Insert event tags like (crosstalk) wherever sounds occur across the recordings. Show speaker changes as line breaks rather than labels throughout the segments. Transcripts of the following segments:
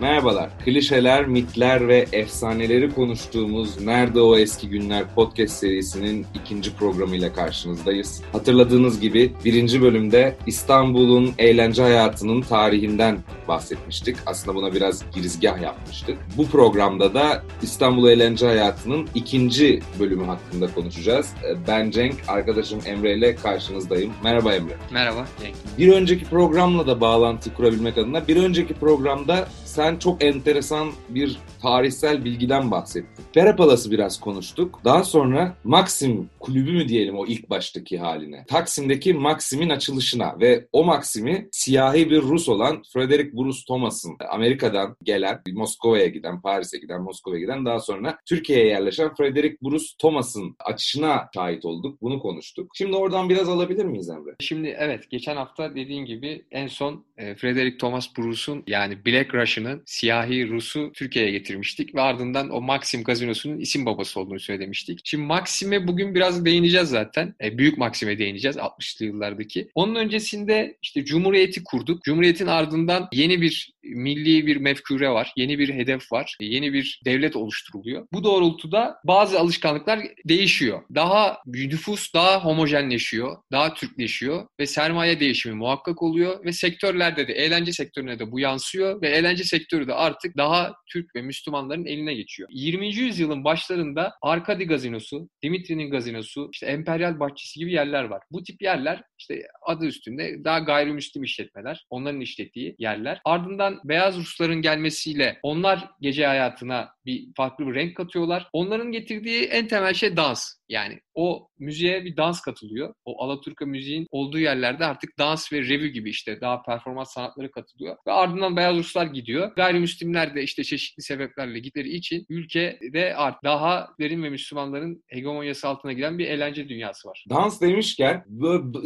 Merhabalar. Klişeler, mitler ve efsaneleri konuştuğumuz Nerede O Eski Günler podcast serisinin ikinci programıyla karşınızdayız. Hatırladığınız gibi birinci bölümde İstanbul'un eğlence hayatının tarihinden bahsetmiştik. Aslında buna biraz girizgah yapmıştık. Bu programda da İstanbul eğlence hayatının ikinci bölümü hakkında konuşacağız. Ben Cenk, arkadaşım Emre ile karşınızdayım. Merhaba Emre.
Merhaba Cenk.
Bir önceki programla da bağlantı kurabilmek adına bir önceki programda sen çok enteresan bir tarihsel bilgiden bahsettin. Pera Palas'ı biraz konuştuk. Daha sonra Maxim kulübü mü diyelim o ilk baştaki haline. Taksim'deki Maxim'in açılışına ve o Maxim'i siyahi bir Rus olan Frederick Bruce Thomas'ın Amerika'dan gelen, Moskova'ya giden, Paris'e giden, Moskova'ya giden daha sonra Türkiye'ye yerleşen Frederick Bruce Thomas'ın açışına şahit olduk. Bunu konuştuk. Şimdi oradan biraz alabilir miyiz Emre?
Şimdi evet geçen hafta dediğin gibi en son e, Frederick Thomas Bruce'un yani Black Russian'ın siyahi Rus'u Türkiye'ye getirmiştik ve ardından o Maxim gazinosunun isim babası olduğunu söylemiştik. Şimdi Maxim'e bugün biraz değineceğiz zaten. E, büyük Maxim'e değineceğiz 60'lı yıllardaki. Onun öncesinde işte Cumhuriyeti kurduk. Cumhuriyetin ardından yeni bir milli bir mefkure var. Yeni bir hedef var. Yeni bir devlet oluşturuluyor. Bu doğrultuda bazı alışkanlıklar değişiyor. Daha nüfus daha homojenleşiyor. Daha Türkleşiyor ve sermaye değişimi muhakkak oluyor ve sektörlerde de eğlence sektörüne de bu yansıyor ve eğlence sektörü de artık daha Türk ve Müslümanların eline geçiyor. 20. yüzyılın başlarında Arkadi gazinosu, Dimitri'nin gazinosu, işte Emperyal Bahçesi gibi yerler var. Bu tip yerler işte adı üstünde daha gayrimüslim işletmeler, onların işlettiği yerler. Ardından beyaz Rusların gelmesiyle onlar gece hayatına bir farklı bir renk katıyorlar. Onların getirdiği en temel şey dans. Yani o müziğe bir dans katılıyor. O Alaturka müziğin olduğu yerlerde artık dans ve revü gibi işte daha performans sanatları katılıyor. Ve ardından Beyaz Ruslar gidiyor. Gayrimüslimler de işte çeşitli sebeplerle gitleri için ülkede artık daha derin ve Müslümanların hegemonyası altına giren bir eğlence dünyası var.
Dans demişken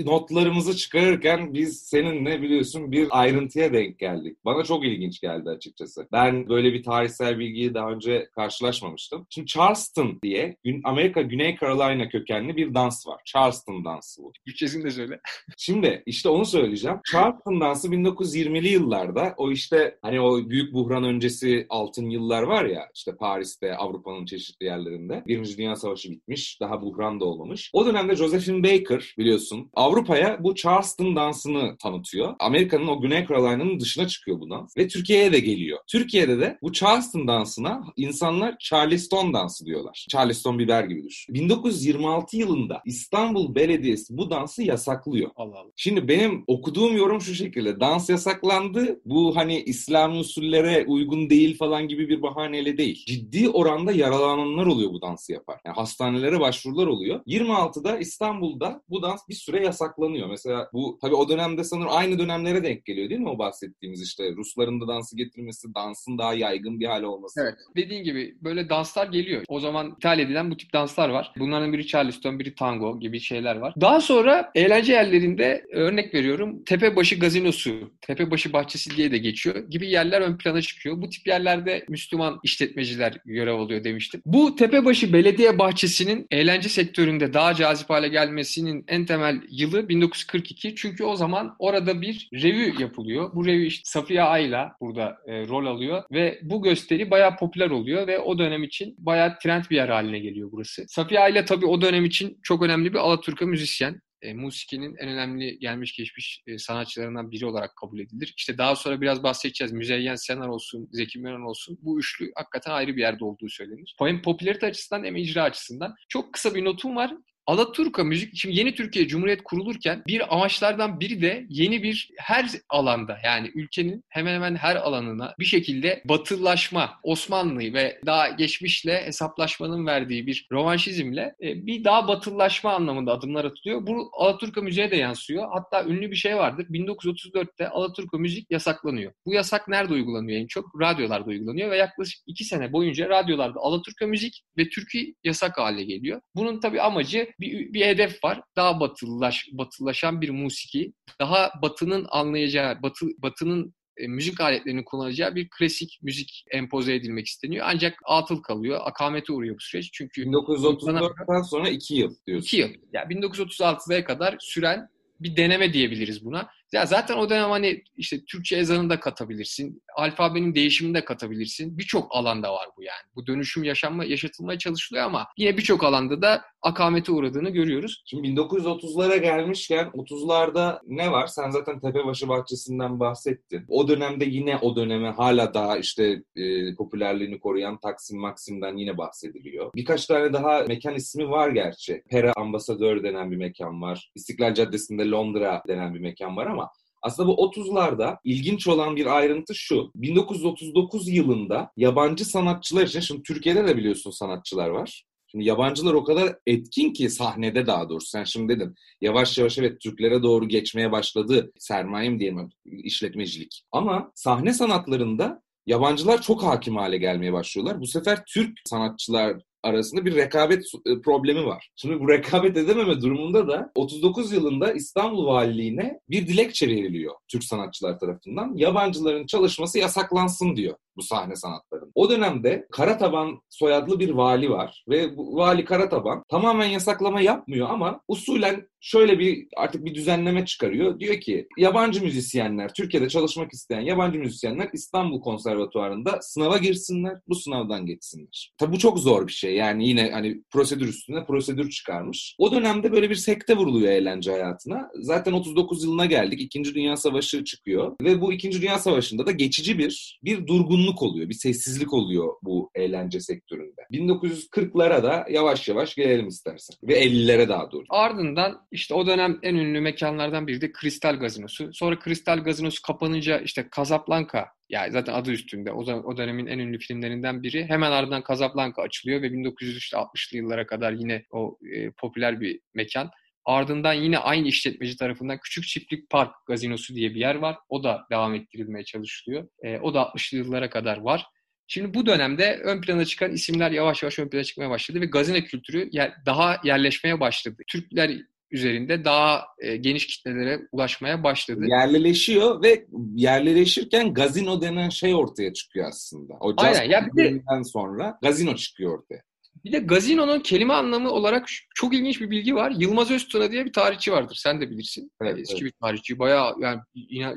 notlarımızı çıkarırken biz seninle biliyorsun bir ayrıntıya denk geldik. Bana çok ilginç geldi açıkçası. Ben böyle bir tarihsel bilgiyi daha önce karşılaşmamıştım. Şimdi Charleston diye Amerika Güney Carolina kökenli bir dans var. Charleston dansı bu.
Bütçesini de söyle.
Şimdi işte onu söyleyeceğim. Charleston dansı 1920'li yıllarda o işte hani o büyük buhran öncesi altın yıllar var ya işte Paris'te Avrupa'nın çeşitli yerlerinde. Birinci Dünya Savaşı bitmiş. Daha buhran da olmamış. O dönemde Josephine Baker biliyorsun Avrupa'ya bu Charleston dansını tanıtıyor. Amerika'nın o Güney Carolina'nın dışına çıkıyor bu dans. Ve Türkiye'ye de geliyor. Türkiye'de de bu Charleston dansına insanlar Charleston dansı diyorlar. Charleston biber gibi düşün. 1926 yılında İstanbul Belediyesi bu dansı yasaklıyor.
Allah Allah.
Şimdi benim okuduğum yorum şu şekilde. Dans yasaklandı. Bu hani İslami usullere uygun değil falan gibi bir bahaneyle değil. Ciddi oranda yaralananlar oluyor bu dansı yapar. Yani hastanelere başvurular oluyor. 26'da İstanbul'da bu dans bir süre yasaklanıyor. Mesela bu tabii o dönemde sanırım aynı dönemlere denk geliyor değil mi o bahsettiğimiz işte Rusların da dansı getirmesi, dansın daha yaygın bir hale olması.
Evet. Dediğin gibi böyle danslar geliyor. O zaman ithal edilen bu tip danslar var. Bunların biri Charleston, biri tango gibi şeyler var. Daha sonra eğlence yerlerinde örnek veriyorum Tepebaşı Gazinosu, Tepebaşı Bahçesi diye de geçiyor gibi yerler ön plana çıkıyor. Bu tip yerlerde Müslüman işletmeciler görev alıyor demiştim. Bu Tepebaşı Belediye Bahçesi'nin eğlence sektöründe daha cazip hale gelmesinin en temel yılı 1942. Çünkü o zaman orada bir revü yapılıyor. Bu revü işte Safiye Ayla burada e, rol alıyor ve bu gösteri bayağı popüler oluyor ve o dönem için bayağı trend bir yer haline geliyor burası. Safiye Ayla tabii o dönem için çok önemli bir Alaturka müzisyen e, musikinin en önemli gelmiş geçmiş e, sanatçılarından biri olarak kabul edilir. İşte daha sonra biraz bahsedeceğiz. Müzeyyen Senar olsun, Zeki Müren olsun. Bu üçlü hakikaten ayrı bir yerde olduğu söylenir. Hem popülarite açısından hem icra açısından. Çok kısa bir notum var. Alaturka müzik, şimdi yeni Türkiye Cumhuriyet kurulurken bir amaçlardan biri de yeni bir her alanda yani ülkenin hemen hemen her alanına bir şekilde batılılaşma, Osmanlı ve daha geçmişle hesaplaşmanın verdiği bir rovanşizmle e, bir daha batılılaşma anlamında adımlar atılıyor. Bu Alaturka müziğe de yansıyor. Hatta ünlü bir şey vardır. 1934'te Alaturka müzik yasaklanıyor. Bu yasak nerede uygulanıyor en çok? Radyolarda uygulanıyor ve yaklaşık iki sene boyunca radyolarda Alaturka müzik ve türkü yasak hale geliyor. Bunun tabii amacı bir, bir hedef var. Daha batılılaş, batılılaşan bir musiki, daha batının anlayacağı, batı, batının e, müzik aletlerinin kullanacağı bir klasik müzik empoze edilmek isteniyor. Ancak atıl kalıyor. Akamete uğruyor bu süreç. Çünkü
1934'ten sonra 2 yıl diyorsun.
2 yıl. Yani 1936'ya kadar süren bir deneme diyebiliriz buna. Ya zaten o dönem hani işte Türkçe ezanını da katabilirsin. Alfabenin değişimini de katabilirsin. Birçok alanda var bu yani. Bu dönüşüm yaşanma, yaşatılmaya çalışılıyor ama yine birçok alanda da akamete uğradığını görüyoruz.
Şimdi 1930'lara gelmişken 30'larda ne var? Sen zaten Tepebaşı Bahçesi'nden bahsettin. O dönemde yine o döneme hala daha işte e, popülerliğini koruyan Taksim Maksim'den yine bahsediliyor. Birkaç tane daha mekan ismi var gerçi. Pera Ambasadör denen bir mekan var. İstiklal Caddesi'nde Londra denen bir mekan var ama aslında bu 30'larda ilginç olan bir ayrıntı şu. 1939 yılında yabancı sanatçılar için, şimdi Türkiye'de de biliyorsun sanatçılar var. Şimdi yabancılar o kadar etkin ki sahnede daha doğrusu. Sen şimdi dedin yavaş yavaş evet Türklere doğru geçmeye başladı sermayem diyemem işletmecilik. Ama sahne sanatlarında yabancılar çok hakim hale gelmeye başlıyorlar. Bu sefer Türk sanatçılar arasında bir rekabet e, problemi var. Şimdi bu rekabet edememe durumunda da 39 yılında İstanbul Valiliğine bir dilekçe veriliyor Türk sanatçılar tarafından. Yabancıların çalışması yasaklansın diyor bu sahne sanatlarında. O dönemde Karataban soyadlı bir vali var ve bu vali Karataban tamamen yasaklama yapmıyor ama usulen şöyle bir artık bir düzenleme çıkarıyor. Diyor ki yabancı müzisyenler, Türkiye'de çalışmak isteyen yabancı müzisyenler İstanbul Konservatuvarı'nda sınava girsinler, bu sınavdan geçsinler. Tabi bu çok zor bir şey. Yani yine hani prosedür üstüne prosedür çıkarmış. O dönemde böyle bir sekte vuruluyor eğlence hayatına. Zaten 39 yılına geldik. İkinci Dünya Savaşı çıkıyor ve bu İkinci Dünya Savaşı'nda da geçici bir bir durgunluk oluyor, bir sessizlik oluyor bu eğlence sektöründe. 1940'lara da yavaş yavaş gelelim istersen ve 50'lere daha doğru.
Ardından işte o dönem en ünlü mekanlardan biri de Kristal Gazinosu. Sonra Kristal Gazinosu kapanınca işte Casablanca yani zaten adı üstünde o, o dönemin en ünlü filmlerinden biri. Hemen ardından Casablanca açılıyor ve 1960'lı yıllara kadar yine o e, popüler bir mekan. Ardından yine aynı işletmeci tarafından Küçük Çiftlik Park Gazinosu diye bir yer var. O da devam ettirilmeye çalışılıyor. E, o da 60'lı yıllara kadar var. Şimdi bu dönemde ön plana çıkan isimler yavaş yavaş ön plana çıkmaya başladı ve gazino kültürü yer, daha yerleşmeye başladı. Türkler üzerinde daha e, geniş kitlelere ulaşmaya başladı.
Yerleşiyor ve yerleşirken gazino denen şey ortaya çıkıyor aslında. O Aynen. Ya bir de, sonra gazino çıkıyor ortaya.
Bir de gazinonun kelime anlamı olarak çok ilginç bir bilgi var. Yılmaz Öztuna diye bir tarihçi vardır. Sen de bilirsin. Evet, Eski evet. bir tarihçi. Bayağı yani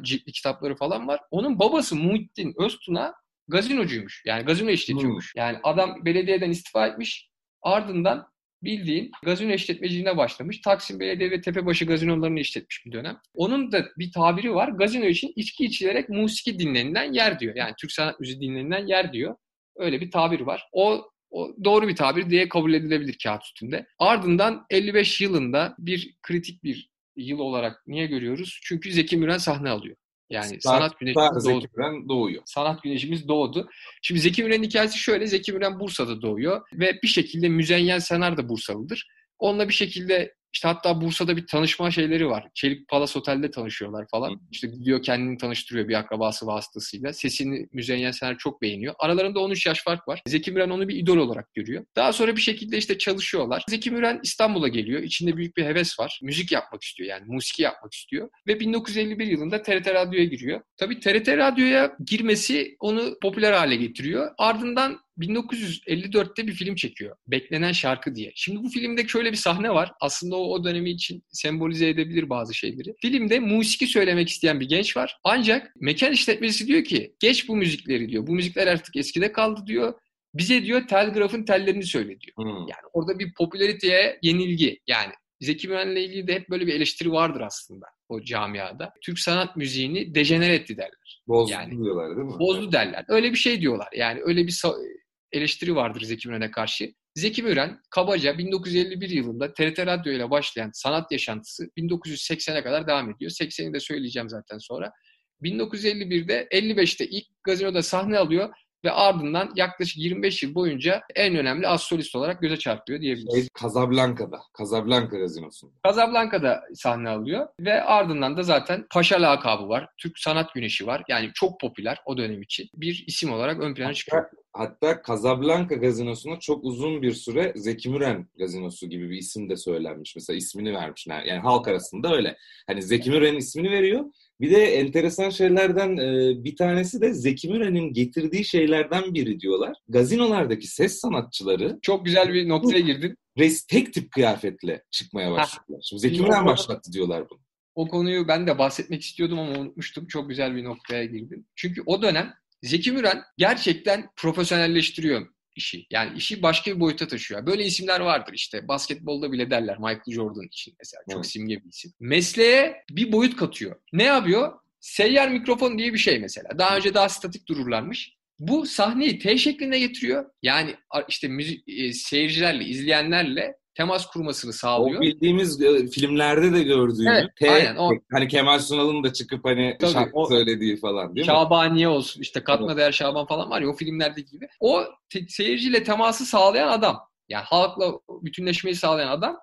ciltli kitapları falan var. Onun babası Muhittin Öztuna gazinocuymuş. Yani gazino işletiyormuş. Hmm. Yani adam belediyeden istifa etmiş. Ardından bildiğin gazino işletmeciliğine başlamış. Taksim Belediye ve Tepebaşı gazinolarını işletmiş bir dönem. Onun da bir tabiri var. Gazino için içki içilerek musiki dinlenilen yer diyor. Yani Türk sanat müziği dinlenilen yer diyor. Öyle bir tabir var. O o doğru bir tabir diye kabul edilebilir kağıt üstünde. Ardından 55 yılında bir kritik bir yıl olarak niye görüyoruz? Çünkü Zeki Müren sahne alıyor. Yani Star, sanat güneşimiz doğdu.
Zeki Müren doğuyor.
Sanat güneşimiz doğdu. Şimdi Zeki Müren'in hikayesi şöyle. Zeki Müren Bursa'da doğuyor ve bir şekilde Müzeyyen Senar da Bursalıdır. Onunla bir şekilde işte hatta Bursa'da bir tanışma şeyleri var. Çelik Palas Otel'de tanışıyorlar falan. İşte gidiyor kendini tanıştırıyor bir akrabası vasıtasıyla. Sesini Müzeyyen Sener çok beğeniyor. Aralarında 13 yaş fark var. Zeki Müren onu bir idol olarak görüyor. Daha sonra bir şekilde işte çalışıyorlar. Zeki Müren İstanbul'a geliyor. İçinde büyük bir heves var. Müzik yapmak istiyor yani. Musiki yapmak istiyor. Ve 1951 yılında TRT Radyo'ya giriyor. Tabii TRT Radyo'ya girmesi onu popüler hale getiriyor. Ardından 1954'te bir film çekiyor. Beklenen Şarkı diye. Şimdi bu filmde şöyle bir sahne var. Aslında o, o dönemi için sembolize edebilir bazı şeyleri. Filmde musiki söylemek isteyen bir genç var. Ancak mekan işletmecisi diyor ki geç bu müzikleri diyor. Bu müzikler artık eskide kaldı diyor. Bize diyor telgrafın tellerini söyle diyor. Hmm. Yani orada bir popülariteye yenilgi. Yani Zeki Müren'le ilgili de hep böyle bir eleştiri vardır aslında o camiada. Türk sanat müziğini dejenere etti derler.
Bozdu yani, diyorlar değil mi?
Bozdu derler. Öyle bir şey diyorlar. Yani öyle bir eleştiri vardır Zeki Müren'e karşı. Zeki Müren kabaca 1951 yılında TRT Radyo ile başlayan sanat yaşantısı 1980'e kadar devam ediyor. 80'i de söyleyeceğim zaten sonra. 1951'de 55'te ilk gazinoda sahne alıyor ve ardından yaklaşık 25 yıl boyunca en önemli az solist olarak göze çarpıyor diyebiliriz. Şey,
Casablanca'da, Casablanca gazinosunda.
Casablanca'da sahne alıyor ve ardından da zaten Paşa lakabı var. Türk Sanat Güneşi var. Yani çok popüler o dönem için. Bir isim olarak ön plana çıkıyor.
Hatta Casablanca gazinosuna çok uzun bir süre Zeki Müren gazinosu gibi bir isim de söylenmiş. Mesela ismini vermişler. Yani halk arasında öyle. Hani Zeki Müren'in ismini veriyor. Bir de enteresan şeylerden e, bir tanesi de Zeki Müren'in getirdiği şeylerden biri diyorlar. Gazinolardaki ses sanatçıları...
Çok güzel bir noktaya girdin.
Res tek tip kıyafetle çıkmaya başladılar. Şimdi Zeki Müren başlattı diyorlar bunu.
O konuyu ben de bahsetmek istiyordum ama unutmuştum. Çok güzel bir noktaya girdim. Çünkü o dönem Zeki Müren gerçekten profesyonelleştiriyor işi. Yani işi başka bir boyuta taşıyor. Böyle isimler vardır işte. Basketbolda bile derler Michael Jordan için mesela. Çok evet. simge bir isim. Mesleğe bir boyut katıyor. Ne yapıyor? Seyyar mikrofon diye bir şey mesela. Daha önce daha statik dururlarmış. Bu sahneyi T şeklinde getiriyor. Yani işte müzik, e, seyircilerle, izleyenlerle temas kurmasını sağlıyor.
O bildiğimiz e, filmlerde de gördüğümüz. Evet, T, aynen. O, hani Kemal Sunal'ın da çıkıp hani tabii, şarkı o, söylediği falan değil
mi? Şabaniye olsun işte Katma evet. Değer Şaban falan var ya o filmlerdeki gibi. O te- seyirciyle teması sağlayan adam. Yani halkla bütünleşmeyi sağlayan adam.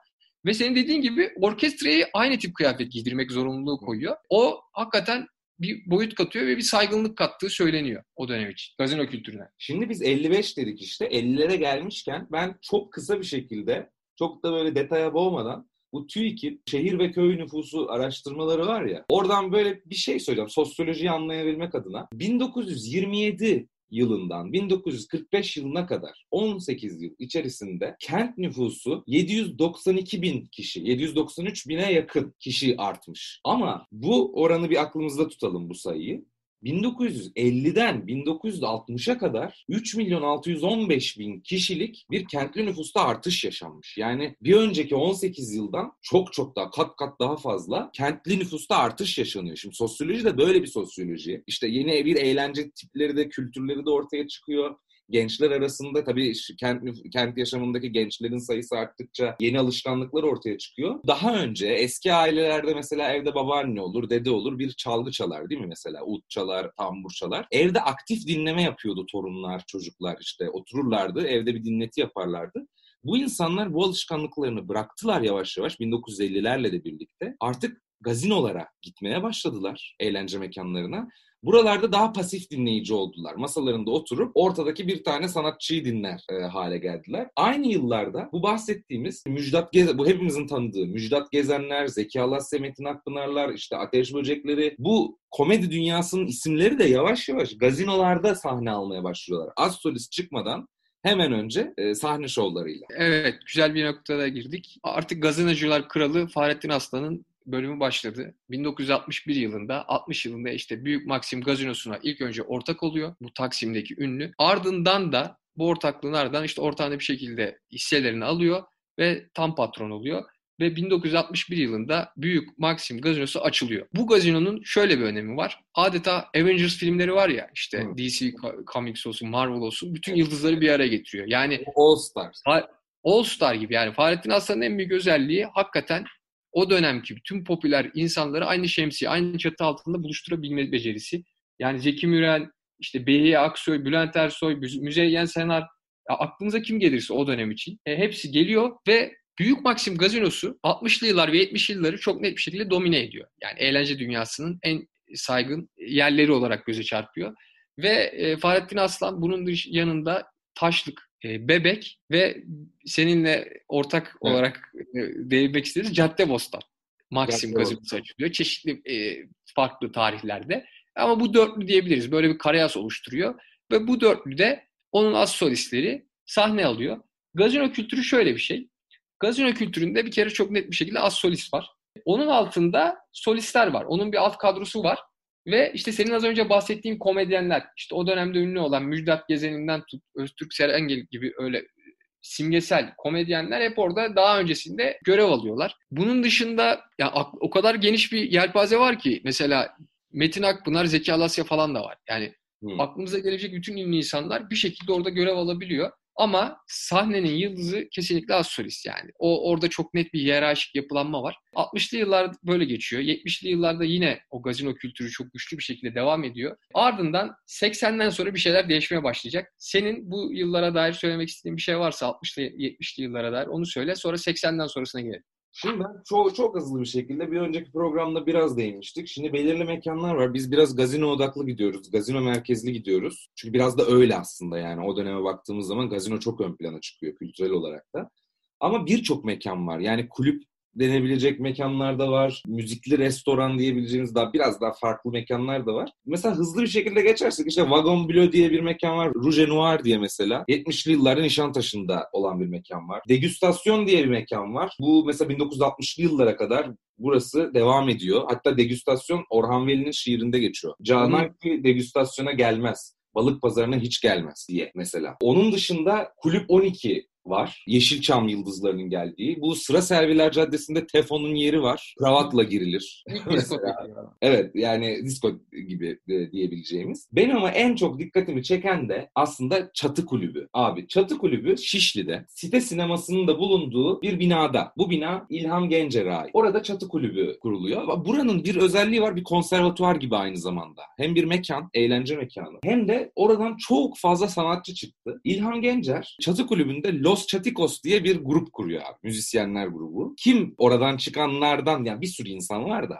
Ve senin dediğin gibi orkestrayı aynı tip kıyafet giydirmek zorunluluğu koyuyor. O hakikaten bir boyut katıyor ve bir saygınlık kattığı söyleniyor o dönem için. Gazino kültürüne.
Şimdi biz 55 dedik işte. 50'lere gelmişken ben çok kısa bir şekilde çok da böyle detaya boğmadan bu TÜİK'in şehir ve köy nüfusu araştırmaları var ya oradan böyle bir şey söyleyeceğim sosyolojiyi anlayabilmek adına. 1927 yılından 1945 yılına kadar 18 yıl içerisinde kent nüfusu 792 bin kişi, 793 bine yakın kişi artmış. Ama bu oranı bir aklımızda tutalım bu sayıyı. 1950'den 1960'a kadar 3 milyon 615 bin kişilik bir kentli nüfusta artış yaşanmış. Yani bir önceki 18 yıldan çok çok daha kat kat daha fazla kentli nüfusta artış yaşanıyor. Şimdi sosyoloji de böyle bir sosyoloji. İşte yeni bir eğlence tipleri de kültürleri de ortaya çıkıyor gençler arasında tabii kent, kent yaşamındaki gençlerin sayısı arttıkça yeni alışkanlıklar ortaya çıkıyor. Daha önce eski ailelerde mesela evde babaanne olur, dede olur bir çalgı çalar değil mi mesela? Ut çalar, tambur çalar. Evde aktif dinleme yapıyordu torunlar, çocuklar işte otururlardı, evde bir dinleti yaparlardı. Bu insanlar bu alışkanlıklarını bıraktılar yavaş yavaş 1950'lerle de birlikte. Artık gazinolara gitmeye başladılar, eğlence mekanlarına. Buralarda daha pasif dinleyici oldular. Masalarında oturup ortadaki bir tane sanatçıyı dinler e, hale geldiler. Aynı yıllarda bu bahsettiğimiz Müjdat Gezen, bu hepimizin tanıdığı Müjdat Gezenler, Zeki Alasya, Metin Akpınarlar, işte Ateş Böcekleri bu komedi dünyasının isimleri de yavaş yavaş gazinolarda sahne almaya başlıyorlar. Az solist çıkmadan hemen önce e, sahne şovlarıyla.
Evet, güzel bir noktada girdik. Artık gazinocular kralı Fahrettin Aslan'ın bölümü başladı. 1961 yılında, 60 yılında işte Büyük Maxim Gazinosu'na ilk önce ortak oluyor. Bu Taksim'deki ünlü. Ardından da bu ortaklığın ardından işte ortağında bir şekilde hisselerini alıyor ve tam patron oluyor. Ve 1961 yılında Büyük Maxim Gazinosu açılıyor. Bu gazinonun şöyle bir önemi var. Adeta Avengers filmleri var ya işte hmm. DC Comics olsun, Marvel olsun bütün yıldızları bir araya getiriyor. Yani
All Stars.
All Star gibi yani Fahrettin Aslan'ın en büyük özelliği hakikaten o dönemki bütün popüler insanları aynı şemsiye, aynı çatı altında buluşturabilme becerisi. Yani Zeki Müren, işte Behiye Aksoy, Bülent Ersoy, Müzeyyen Senar, aklınıza kim gelirse o dönem için e, hepsi geliyor ve Büyük Maxim Gazinosu 60'lı yıllar ve 70'li yılları çok net bir şekilde domine ediyor. Yani eğlence dünyasının en saygın yerleri olarak göze çarpıyor. Ve e, Fahrettin Aslan bunun yanında Taşlık, e, Bebek ve seninle ortak evet. olarak e, değinmek isteriz Cadde Bostan. Maxim gazinosu açılıyor. Çeşitli e, farklı tarihlerde. Ama bu dörtlü diyebiliriz. Böyle bir karayas oluşturuyor. Ve bu dörtlüde onun az solistleri sahne alıyor. Gazino kültürü şöyle bir şey. Gazino kültüründe bir kere çok net bir şekilde az solist var. Onun altında solistler var. Onun bir alt kadrosu var. Ve işte senin az önce bahsettiğin komedyenler, işte o dönemde ünlü olan Müjdat Gezen'inden tut, Öztürk Serengil gibi öyle simgesel komedyenler hep orada daha öncesinde görev alıyorlar. Bunun dışında ya o kadar geniş bir yelpaze var ki mesela Metin Akpınar, Zeki Alasya falan da var. Yani hmm. aklımıza gelecek bütün ünlü insanlar bir şekilde orada görev alabiliyor. Ama sahnenin yıldızı kesinlikle az solist yani. O orada çok net bir hiyerarşik yapılanma var. 60'lı yıllar böyle geçiyor. 70'li yıllarda yine o gazino kültürü çok güçlü bir şekilde devam ediyor. Ardından 80'den sonra bir şeyler değişmeye başlayacak. Senin bu yıllara dair söylemek istediğin bir şey varsa 60'lı 70'li yıllara dair onu söyle. Sonra 80'den sonrasına gelelim.
Şimdi ben çok, çok hızlı bir şekilde bir önceki programda biraz değinmiştik. Şimdi belirli mekanlar var. Biz biraz gazino odaklı gidiyoruz. Gazino merkezli gidiyoruz. Çünkü biraz da öyle aslında yani. O döneme baktığımız zaman gazino çok ön plana çıkıyor kültürel olarak da. Ama birçok mekan var. Yani kulüp denebilecek mekanlar da var. Müzikli restoran diyebileceğimiz daha biraz daha farklı mekanlar da var. Mesela hızlı bir şekilde geçersek işte Wagon Bleu diye bir mekan var. Rouge Noir diye mesela. 70'li yılların Nişantaşı'nda olan bir mekan var. Degüstasyon diye bir mekan var. Bu mesela 1960'lı yıllara kadar burası devam ediyor. Hatta degüstasyon Orhan Veli'nin şiirinde geçiyor. Canan ki degüstasyona gelmez balık pazarına hiç gelmez diye mesela. Onun dışında Kulüp 12 var. Yeşilçam yıldızlarının geldiği. Bu Sıra Serviler Caddesi'nde Tefon'un yeri var. Kravatla girilir. (laughs) evet yani disco gibi diyebileceğimiz. Benim ama en çok dikkatimi çeken de aslında Çatı Kulübü. Abi Çatı Kulübü Şişli'de. Site sinemasının da bulunduğu bir binada. Bu bina İlham Gencer'e ait. Orada Çatı Kulübü kuruluyor. Buranın bir özelliği var. Bir konservatuvar gibi aynı zamanda. Hem bir mekan, eğlence mekanı. Hem de oradan çok fazla sanatçı çıktı. İlham Gencer Çatı Kulübü'nde Los Chaticos diye bir grup kuruyor abi. Müzisyenler grubu. Kim oradan çıkanlardan yani bir sürü insan var da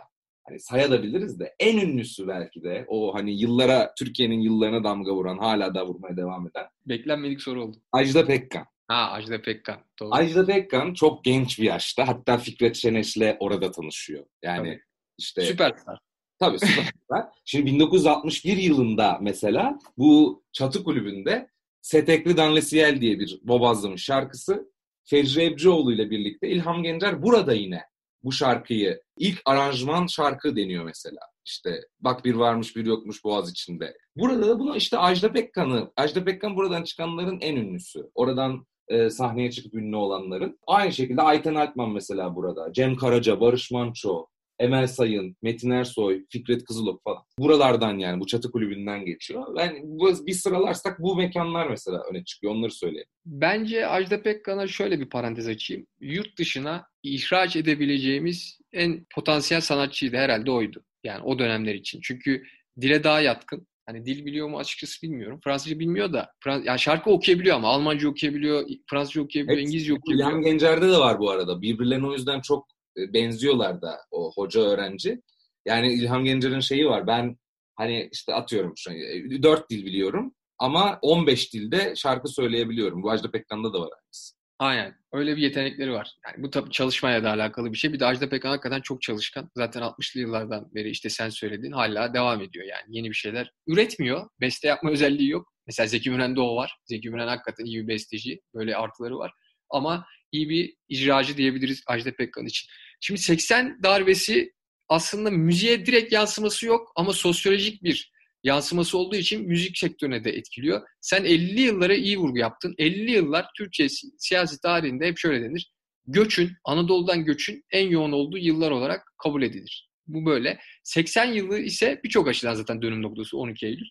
hani sayabiliriz de en ünlüsü belki de o hani yıllara Türkiye'nin yıllarına damga vuran hala da vurmaya devam eden.
Beklenmedik soru oldu.
Ajda Pekkan.
Ha Ajda Pekkan.
Doğru. Ajda Pekkan çok genç bir yaşta. Hatta Fikret Şeneş'le orada tanışıyor. Yani Tabii. işte
süperstar.
Tabii süperstar. (laughs) Şimdi 1961 yılında mesela bu çatı kulübünde Setekli Danlesiel diye bir Bobazlı'nın şarkısı. Fecri Ebcioğlu ile birlikte İlham Gencer burada yine bu şarkıyı ilk aranjman şarkı deniyor mesela. İşte bak bir varmış bir yokmuş boğaz içinde. Burada da bunu işte Ajda Pekkan'ı, Ajda Pekkan buradan çıkanların en ünlüsü. Oradan e, sahneye çıkıp ünlü olanların. Aynı şekilde Ayten Altman mesela burada. Cem Karaca, Barış Manço, Emel Sayın, Metin Ersoy, Fikret Kızılok falan. Buralardan yani bu çatı kulübünden geçiyor. Yani bu, bir sıralarsak bu mekanlar mesela öne çıkıyor. Onları söyleyeyim.
Bence Ajda Pekkan'a şöyle bir parantez açayım. Yurt dışına ihraç edebileceğimiz en potansiyel sanatçıydı herhalde oydu. Yani o dönemler için. Çünkü dile daha yatkın. Hani dil biliyor mu açıkçası bilmiyorum. Fransızca bilmiyor da. Frans yani şarkı okuyabiliyor ama Almanca okuyabiliyor, Fransızca okuyabiliyor, evet, İngilizce okuyabiliyor.
Yan Gencer'de de var bu arada. Birbirlerine o yüzden çok benziyorlar da o hoca öğrenci. Yani İlham Gencer'in şeyi var. Ben hani işte atıyorum şu an, 4 e, dil biliyorum ama 15 dilde şarkı söyleyebiliyorum. Bu Ajda Pekkan'da da var aynısı.
Aynen. Öyle bir yetenekleri var. Yani bu tabii çalışmaya da alakalı bir şey. Bir de Ajda Pekkan hakikaten çok çalışkan. Zaten 60'lı yıllardan beri işte sen söyledin hala devam ediyor yani. Yeni bir şeyler üretmiyor. Beste yapma özelliği yok. Mesela Zeki Müren'de o var. Zeki Müren hakikaten iyi bir besteci. Böyle artıları var. Ama iyi bir icracı diyebiliriz Ajda Pekkan için. Şimdi 80 darbesi aslında müziğe direkt yansıması yok ama sosyolojik bir yansıması olduğu için müzik sektörüne de etkiliyor. Sen 50 yıllara iyi vurgu yaptın. 50 yıllar Türkiye siyasi tarihinde hep şöyle denir. Göçün, Anadolu'dan göçün en yoğun olduğu yıllar olarak kabul edilir. Bu böyle. 80 yılı ise birçok açıdan zaten dönüm noktası 12 Eylül.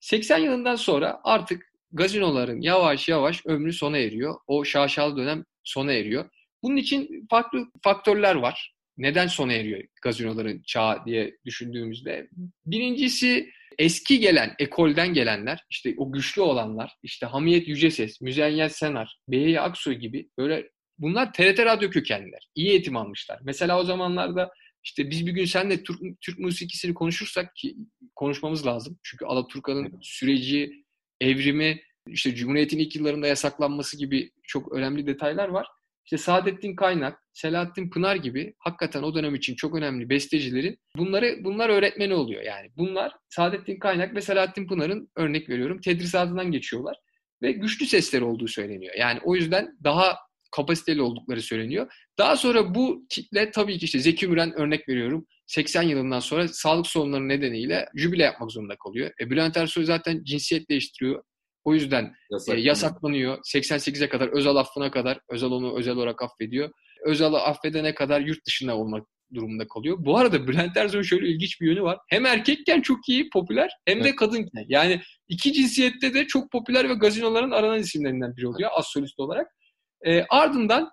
80 yılından sonra artık gazinoların yavaş yavaş ömrü sona eriyor. O şaşalı dönem sona eriyor. Bunun için farklı faktörler var. Neden sona eriyor gazinoların çağı diye düşündüğümüzde. Birincisi eski gelen, ekolden gelenler, işte o güçlü olanlar, işte Hamiyet Yüceses, Müzeyyel Senar, Beyi Aksoy gibi böyle bunlar TRT Radyo kökenliler. İyi eğitim almışlar. Mesela o zamanlarda işte biz bir gün seninle Türk, Türk musikisini konuşursak ki konuşmamız lazım. Çünkü Alaturka'nın süreci, evrimi, işte Cumhuriyet'in ilk yıllarında yasaklanması gibi çok önemli detaylar var. İşte Saadettin Kaynak, Selahattin Pınar gibi hakikaten o dönem için çok önemli bestecilerin bunları bunlar öğretmeni oluyor yani. Bunlar Saadettin Kaynak ve Selahattin Pınar'ın örnek veriyorum tedrisatından geçiyorlar ve güçlü sesleri olduğu söyleniyor. Yani o yüzden daha kapasiteli oldukları söyleniyor. Daha sonra bu kitle tabii ki işte Zeki Müren örnek veriyorum. 80 yılından sonra sağlık sorunları nedeniyle jübile yapmak zorunda kalıyor. E, Bülent Ersoy zaten cinsiyet değiştiriyor. O yüzden Yasak e, yasaklanıyor. 88'e kadar Özal affına kadar Özal onu özel olarak affediyor. Özal'ı affedene kadar yurt dışında olmak durumunda kalıyor. Bu arada (laughs) Bülent Ersoy'un şöyle ilginç bir yönü var. Hem erkekken çok iyi, popüler hem de kadınken. Yani iki cinsiyette de çok popüler ve gazinoların aranan isimlerinden biri oluyor az solist olarak. E, ardından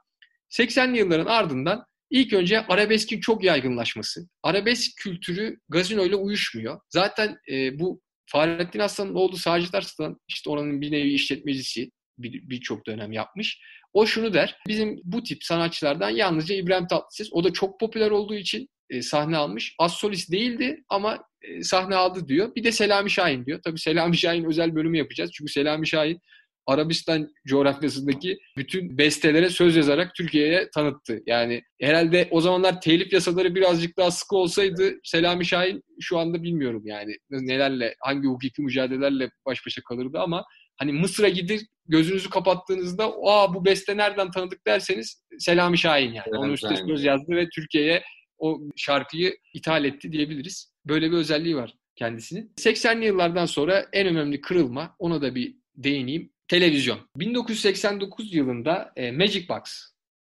80'li yılların ardından ilk önce arabeskin çok yaygınlaşması. Arabesk kültürü gazinoyla uyuşmuyor. Zaten e, bu Fahrettin Aslan'ın oğlu Sacit Arslan işte oranın bir nevi işletmecisi birçok bir dönem yapmış. O şunu der, bizim bu tip sanatçılardan yalnızca İbrahim Tatlıses, o da çok popüler olduğu için e, sahne almış. Az solist değildi ama e, sahne aldı diyor. Bir de Selami Şahin diyor. Tabii Selami Şahin özel bölümü yapacağız. Çünkü Selami Şahin Arabistan coğrafyasındaki bütün bestelere söz yazarak Türkiye'ye tanıttı. Yani herhalde o zamanlar telif yasaları birazcık daha sıkı olsaydı Selami Şahin şu anda bilmiyorum yani nelerle, hangi hukuki mücadelelerle baş başa kalırdı ama hani Mısır'a gidip gözünüzü kapattığınızda aa bu beste nereden tanıdık derseniz Selami Şahin yani. Selami Onun üstüne söz yazdı ve Türkiye'ye o şarkıyı ithal etti diyebiliriz. Böyle bir özelliği var kendisinin. 80'li yıllardan sonra en önemli kırılma, ona da bir değineyim. Televizyon. 1989 yılında e, Magic Box,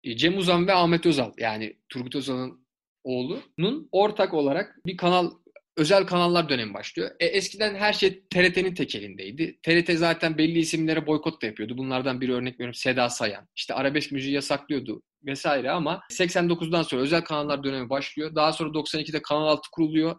e, Cem Uzan ve Ahmet Özal yani Turgut Özal'ın oğlunun ortak olarak bir kanal özel kanallar dönemi başlıyor. E, eskiden her şey TRT'nin tek elindeydi. TRT zaten belli isimlere boykot da yapıyordu. Bunlardan bir örnek veriyorum Seda Sayan. İşte arabesk müziği yasaklıyordu vesaire ama 89'dan sonra özel kanallar dönemi başlıyor. Daha sonra 92'de Kanal 6 kuruluyor.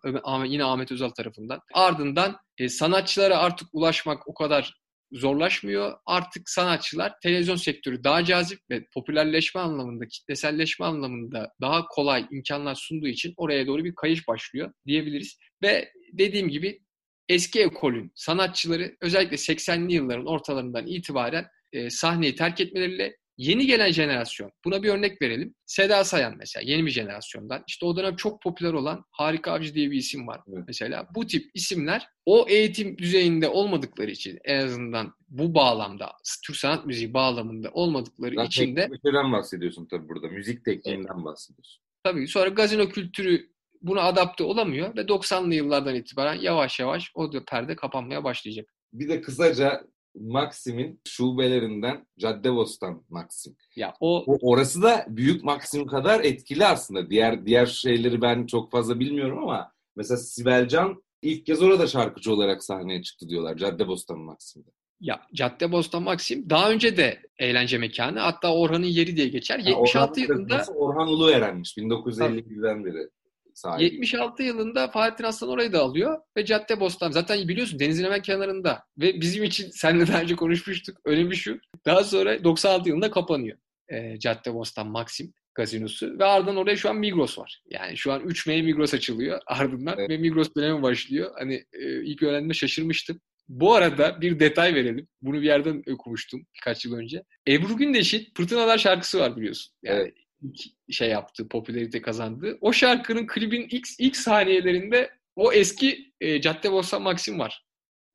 Yine Ahmet Özal tarafından. Ardından e, sanatçılara artık ulaşmak o kadar zorlaşmıyor. Artık sanatçılar televizyon sektörü daha cazip ve popülerleşme anlamında, kitleselleşme anlamında daha kolay imkanlar sunduğu için oraya doğru bir kayış başlıyor diyebiliriz. Ve dediğim gibi eski ekolün sanatçıları özellikle 80'li yılların ortalarından itibaren e, sahneyi terk etmeleriyle Yeni gelen jenerasyon, buna bir örnek verelim. Seda Sayan mesela yeni bir jenerasyondan. İşte o dönem çok popüler olan Harika Avcı diye bir isim var evet. mesela. Bu tip isimler o eğitim düzeyinde olmadıkları için en azından bu bağlamda, Türk sanat müziği bağlamında olmadıkları Zaten için de...
Teknikten bahsediyorsun tabii burada, müzik tekniğinden evet. bahsediyorsun.
Tabii sonra gazino kültürü buna adapte olamıyor ve 90'lı yıllardan itibaren yavaş yavaş o perde kapanmaya başlayacak.
Bir de kısaca Maxim'in şubelerinden Caddebostan Maxim.
Ya o...
o orası da büyük Maxim kadar etkili aslında. Diğer diğer şeyleri ben çok fazla bilmiyorum ama mesela Sibelcan ilk kez orada şarkıcı olarak sahneye çıktı diyorlar Caddebostan Maxim'de.
Ya Caddebostan Maxim daha önce de eğlence mekanı. Hatta Orhan'ın yeri diye geçer. Ha, 76 Orhan yılında
Orhan Ulueren'miş 1952'den beri
sahibi. 76 yılında Fahrettin Aslan orayı da alıyor ve Cadde Bostan. Zaten biliyorsun denizin hemen kenarında. Ve bizim için (laughs) seninle daha önce konuşmuştuk. Önemli şu. Daha sonra 96 yılında kapanıyor. E, Cadde Bostan Maxim gazinosu ve ardından oraya şu an Migros var. Yani şu an 3 May Migros açılıyor (laughs) ardından evet. ve Migros dönemi başlıyor. Hani e, ilk öğrendiğimde şaşırmıştım. Bu arada bir detay verelim. Bunu bir yerden okumuştum birkaç yıl önce. Ebru Gündeş'in Fırtınalar şarkısı var biliyorsun. Yani evet şey yaptı, popülerite kazandı. O şarkının klibin ilk, ilk saniyelerinde o eski e, Cadde Bossa Maxim var.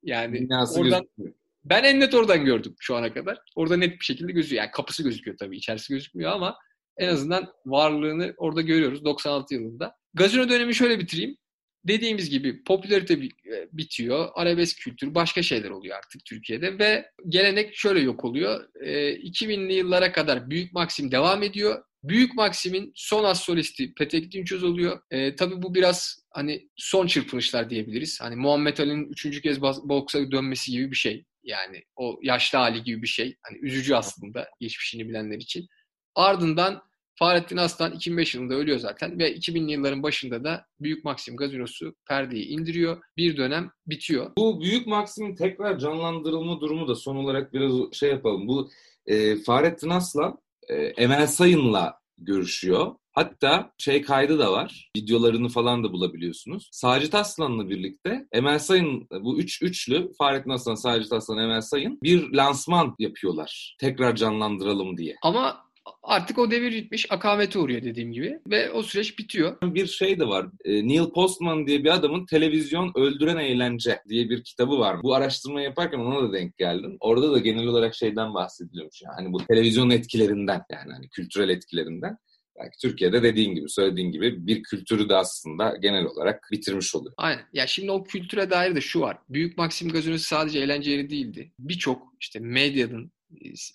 Yani Dünyası oradan gözüküyor. ben en net oradan gördüm şu ana kadar. Orada net bir şekilde gözüküyor. Yani kapısı gözüküyor tabii, içerisi gözükmüyor ama en azından varlığını orada görüyoruz 96 yılında. Gazino dönemi şöyle bitireyim. Dediğimiz gibi popülarite e, bitiyor, arabesk kültür, başka şeyler oluyor artık Türkiye'de ve gelenek şöyle yok oluyor. E, 2000'li yıllara kadar Büyük Maxim devam ediyor. Büyük Maksim'in son as solisti Petek Dinçöz oluyor. E, tabii bu biraz hani son çırpınışlar diyebiliriz. Hani Muhammed Ali'nin üçüncü kez boksa dönmesi gibi bir şey. Yani o yaşlı hali gibi bir şey. Hani üzücü aslında geçmişini bilenler için. Ardından Fahrettin Aslan 2005 yılında ölüyor zaten ve 2000'li yılların başında da Büyük Maksim gazinosu perdeyi indiriyor. Bir dönem bitiyor.
Bu Büyük Maksim'in tekrar canlandırılma durumu da son olarak biraz şey yapalım. Bu e, Fahrettin Aslan e, Emel Sayın'la görüşüyor. Hatta şey kaydı da var. Videolarını falan da bulabiliyorsunuz. Sacit Aslan'la birlikte Emel Sayın bu üç üçlü Fahrettin Aslan, Sacit Aslan, Emel Sayın bir lansman yapıyorlar. Tekrar canlandıralım diye.
Ama artık o devir bitmiş, akamete uğruyor dediğim gibi ve o süreç bitiyor.
Bir şey de var. E, Neil Postman diye bir adamın Televizyon Öldüren Eğlence diye bir kitabı var. Bu araştırma yaparken ona da denk geldim. Orada da genel olarak şeyden bahsediliyormuş. Yani hani bu televizyon etkilerinden yani hani kültürel etkilerinden. Belki Türkiye'de dediğin gibi, söylediğin gibi bir kültürü de aslında genel olarak bitirmiş oluyor.
Aynen. Ya şimdi o kültüre dair de şu var. Büyük Maxim Gazinosu sadece eğlence yeri değildi. Birçok işte medyanın,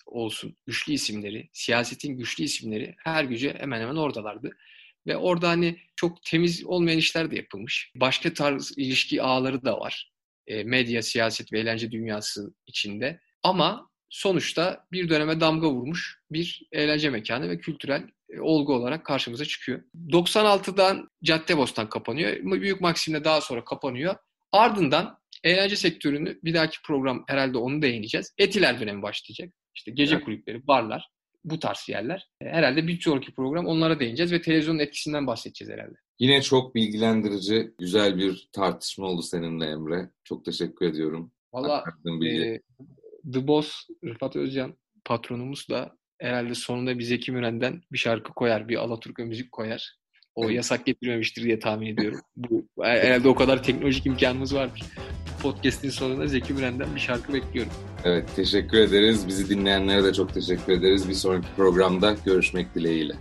olsun güçlü isimleri, siyasetin güçlü isimleri her güce hemen hemen oradalardı. Ve orada hani çok temiz olmayan işler de yapılmış. Başka tarz ilişki ağları da var. E, medya, siyaset ve eğlence dünyası içinde. Ama sonuçta bir döneme damga vurmuş bir eğlence mekanı ve kültürel e, olgu olarak karşımıza çıkıyor. 96'dan Caddebostan kapanıyor. Büyük Maksim'de daha sonra kapanıyor. Ardından Eğlence sektörünü bir dahaki program herhalde onu değineceğiz. Etiler dönemi başlayacak. İşte gece evet. kulüpleri, barlar, bu tarz yerler. E, herhalde bir sonraki program onlara değineceğiz ve televizyonun etkisinden bahsedeceğiz herhalde.
Yine çok bilgilendirici, güzel bir tartışma oldu seninle Emre. Çok teşekkür ediyorum.
Valla e, The Boss Rıfat Özcan patronumuz da herhalde sonunda bir Zeki Müren'den bir şarkı koyar, bir Alaturka müzik koyar. O yasak getirmemiştir diye tahmin ediyorum. Bu herhalde o kadar teknolojik imkanımız vardır. Podcast'in sonunda Zeki Müren'den bir şarkı bekliyorum.
Evet, teşekkür ederiz. Bizi dinleyenlere de çok teşekkür ederiz. Bir sonraki programda görüşmek dileğiyle.